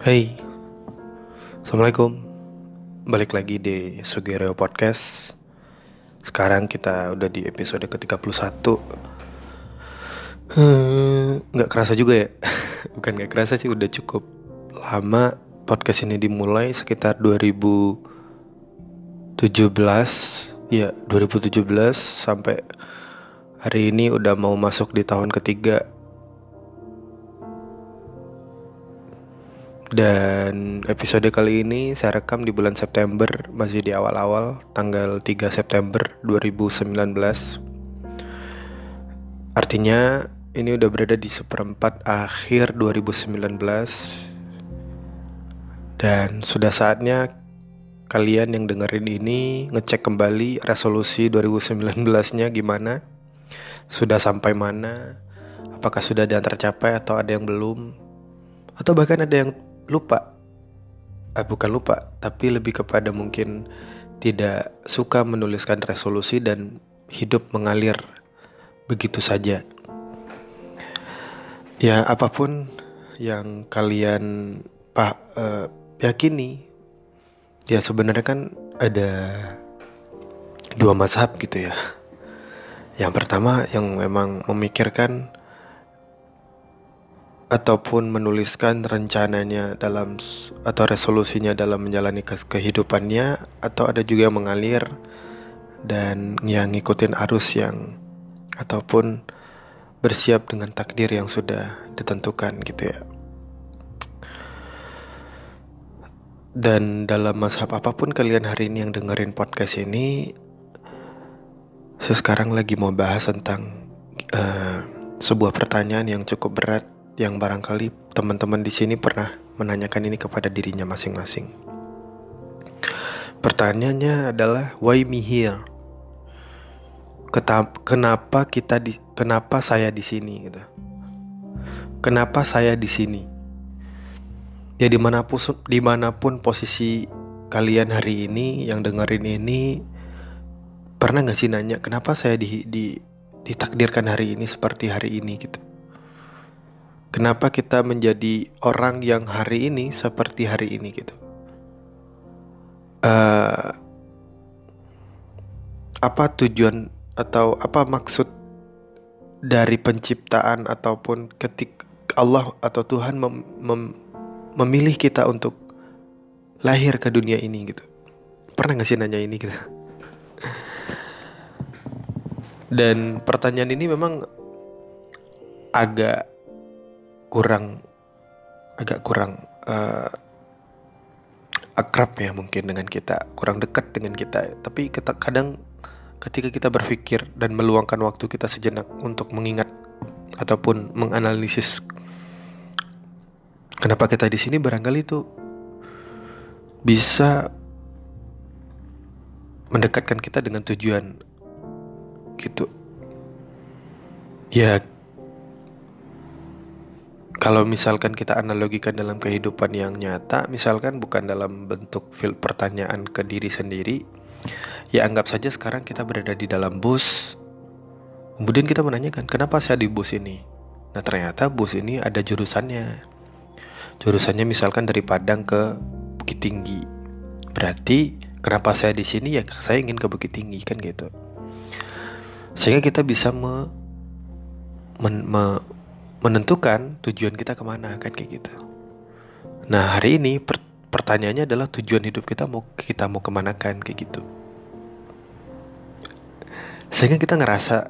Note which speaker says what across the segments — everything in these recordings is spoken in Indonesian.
Speaker 1: Hey, Assalamualaikum. Balik lagi di Sugiro Podcast. Sekarang kita udah di episode ke-31 hmm, Gak kerasa juga ya? Bukan gak kerasa sih udah cukup lama Podcast ini dimulai sekitar 2017 Ya 2017 sampai hari ini udah mau masuk di tahun ketiga Dan episode kali ini saya rekam di bulan September Masih di awal-awal Tanggal 3 September 2019 Artinya ini udah berada di seperempat akhir 2019 Dan sudah saatnya kalian yang dengerin ini ngecek kembali resolusi 2019-nya gimana Sudah sampai mana Apakah sudah ada yang tercapai atau ada yang belum Atau bahkan ada yang lupa. Eh, bukan lupa tapi lebih kepada mungkin tidak suka menuliskan resolusi dan hidup mengalir begitu saja. Ya apa pun yang kalian pak eh, yakini ya sebenarnya kan ada dua mazhab gitu ya. Yang pertama yang memang memikirkan ataupun menuliskan rencananya dalam atau resolusinya dalam menjalani kehidupannya atau ada juga yang mengalir dan yang ngikutin arus yang ataupun bersiap dengan takdir yang sudah ditentukan gitu ya. Dan dalam mazhab apa pun kalian hari ini yang dengerin podcast ini sekarang lagi mau bahas tentang uh, sebuah pertanyaan yang cukup berat yang barangkali teman-teman di sini pernah menanyakan ini kepada dirinya masing-masing. Pertanyaannya adalah why me here? Kenapa kita di kenapa saya di sini gitu. Kenapa saya di sini? Ya di mana pun di mana pun posisi kalian hari ini yang dengerin ini pernah nggak sih nanya kenapa saya di, di ditakdirkan hari ini seperti hari ini gitu Kenapa kita menjadi orang yang hari ini seperti hari ini gitu? Uh, apa tujuan atau apa maksud dari penciptaan ataupun ketik Allah atau Tuhan mem, mem, memilih kita untuk lahir ke dunia ini gitu? Pernah gak sih nanya ini gitu? Dan pertanyaan ini memang agak kurang agak kurang uh, akrab ya mungkin dengan kita, kurang dekat dengan kita. Tapi kita, kadang ketika kita berpikir dan meluangkan waktu kita sejenak untuk mengingat ataupun menganalisis kenapa kita di sini barangkali itu bisa mendekatkan kita dengan tujuan gitu. Ya kalau misalkan kita analogikan dalam kehidupan yang nyata, misalkan bukan dalam bentuk fil pertanyaan ke diri sendiri, ya anggap saja sekarang kita berada di dalam bus. Kemudian kita menanyakan, kenapa saya di bus ini? Nah ternyata bus ini ada jurusannya. Jurusannya misalkan dari Padang ke Bukit Tinggi. Berarti kenapa saya di sini ya saya ingin ke Bukit Tinggi kan gitu. Sehingga kita bisa me, men, me, menentukan tujuan kita ke mana kan kayak gitu. Nah hari ini per pertanyaannya adalah tujuan hidup kita mau kita mau ke mana kan kayak gitu. Sehingga kita ngerasa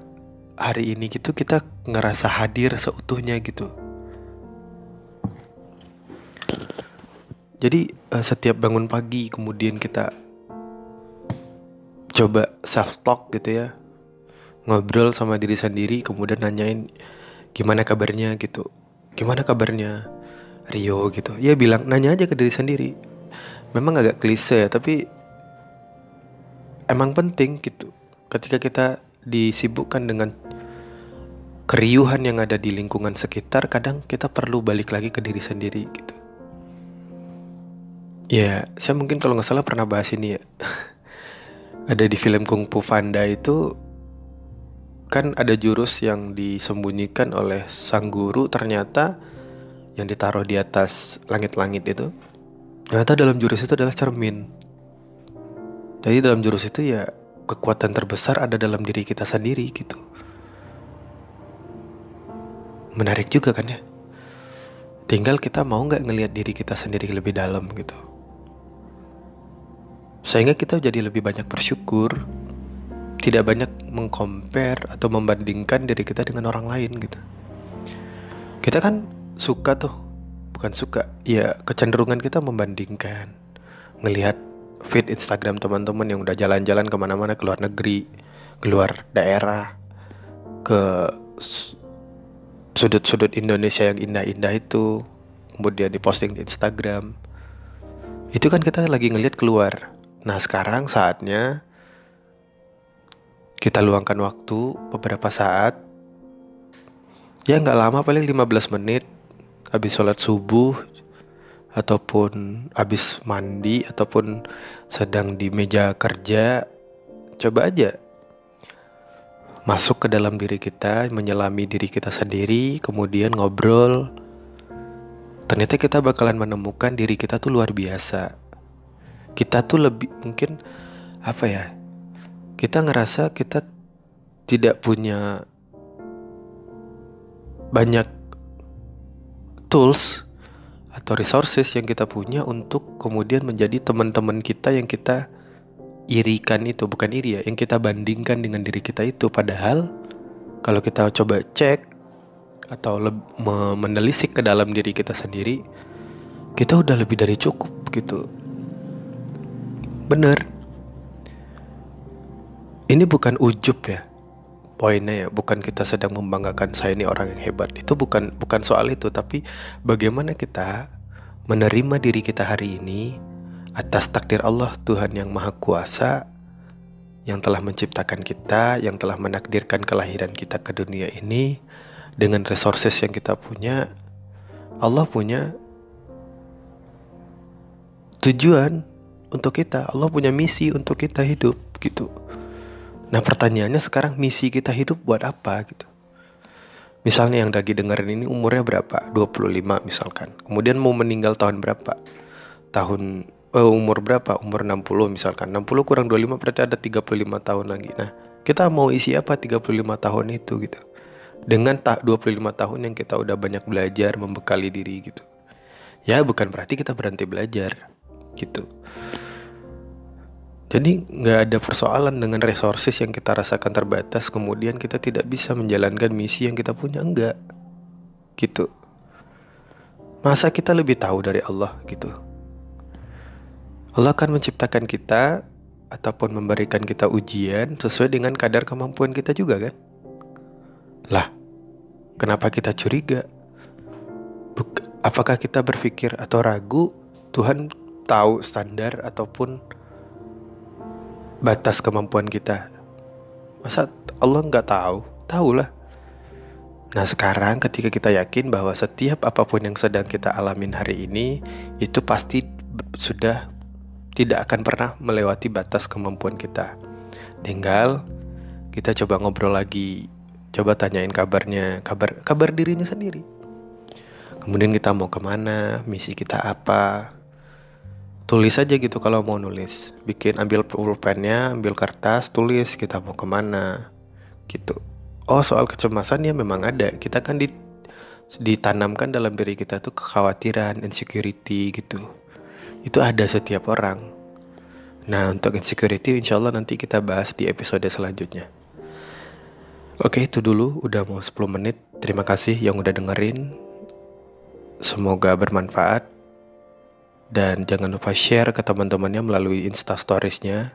Speaker 1: hari ini gitu kita ngerasa hadir seutuhnya gitu. Jadi uh, setiap bangun pagi kemudian kita coba self talk gitu ya ngobrol sama diri sendiri kemudian nanyain gimana kabarnya? gitu. Gimana kabarnya? Rio gitu. Ya bilang nanya aja ke diri sendiri. Memang agak klise ya tapi emang penting gitu. Ketika kita disibukkan dengan keriuhan yang ada di lingkungan sekitar kadang kita perlu balik lagi ke diri sendiri gitu. Ya saya mungkin kalau nggak salah pernah bahas ini ya. Ada di film Kung Fu Panda itu kan ada jurus yang disembunyikan oleh sang guru ternyata yang ditaruh di atas langit-langit itu. Ternyata dalam jurus itu adalah cermin. Jadi dalam jurus itu ya kekuatan terbesar ada dalam diri kita sendiri gitu. Menarik juga kan ya? Tinggal kita mau nggak ngelihat diri kita sendiri lebih dalam gitu. Sehingga kita jadi lebih banyak bersyukur tidak banyak mengcompare atau membandingkan diri kita dengan orang lain gitu. Kita kan suka tuh bukan suka ya kecenderungan kita membandingkan. Ngelihat feed Instagram teman-teman yang udah jalan-jalan ke mana-mana ke luar negeri keluar daerah ke sudut-sudut Indonesia yang indah-indah itu kemudian diposting di Instagram. Itu kan kita lagi ngelihat keluar. Nah sekarang saatnya kita luangkan waktu beberapa saat. Ya nggak lama paling 15 menit. Habis sholat subuh ataupun habis mandi ataupun sedang di meja kerja coba aja. Masuk ke dalam diri kita menyelami diri kita sendiri kemudian ngobrol. Ternyata kita bakalan menemukan diri kita tuh luar biasa. Kita tuh lebih mungkin apa ya kita ngerasa kita tidak punya banyak tools atau resources yang kita punya untuk kemudian menjadi teman-teman kita yang kita irikan itu bukan iri ya yang kita bandingkan dengan diri kita itu. Padahal kalau kita coba cek atau menelisik ke dalam diri kita sendiri kita udah lebih dari cukup gitu. Bener ini bukan ujub ya poinnya ya. Bukan kita sedang membanggakan saya ini orang yang hebat. Itu bukan bukan soal itu. Tapi bagaimana kita menerima diri kita hari ini atas takdir Allah Tuhan yang maha kuasa yang telah menciptakan kita yang telah menakdirkan kelahiran kita ke dunia ini dengan resources yang kita punya. Allah punya tujuan untuk kita. Allah punya misi untuk kita hidup gitu Nah pertanyaannya sekarang misi kita hidup buat apa gitu. Misalnya yang lagi dengerin ini umurnya berapa? 25 misalkan. Kemudian mau meninggal tahun berapa? Tahun eh, umur berapa? Umur 60 misalkan. 60 kurang 25 berarti ada 35 tahun lagi. Nah, kita mau isi apa 35 tahun itu gitu. Dengan tak 25 tahun yang kita udah banyak belajar, membekali diri gitu. Ya bukan berarti kita berhenti belajar gitu. Jadi nggak ada persoalan dengan resources yang kita rasakan terbatas kemudian kita tidak bisa menjalankan misi yang kita punya enggak gitu. Masa kita lebih tahu dari Allah gitu. Allah akan menciptakan kita ataupun memberikan kita ujian sesuai dengan kadar kemampuan kita juga kan? Lah, kenapa kita curiga? Apakah kita berpikir atau ragu Tuhan tahu standar ataupun batas kemampuan kita. Masa Allah nggak tahu? Tahu lah. Nah sekarang ketika kita yakin bahwa setiap apa pun yang sedang kita alamin hari ini itu pasti sudah tidak akan pernah melewati batas kemampuan kita. Tinggal kita coba ngobrol lagi, coba tanyain kabarnya, kabar kabar dirinya sendiri. Kemudian kita mau ke mana, misi kita apa, tulis aja gitu kalau mau nulis. Bikin ambil pulpennya ambil kertas tulis kita mau ke mana gitu. Oh soal kecemasan ya memang ada. Kita kan di, ditanamkan dalam diri kita tuh kekhawatiran insecurity gitu. Itu ada setiap orang. Nah untuk insecurity insya Allah nanti kita bahas di episode selanjutnya. Oke itu dulu. Udah mau 10 menit. Terima kasih yang udah dengerin. Semoga bermanfaat dan jangan lupa share ke teman-temannya melalui Insta Storiesnya.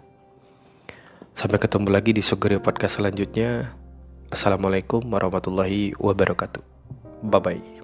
Speaker 1: Sampai ketemu lagi di Sugeri Podcast selanjutnya. Assalamualaikum warahmatullahi wabarakatuh. Bye-bye.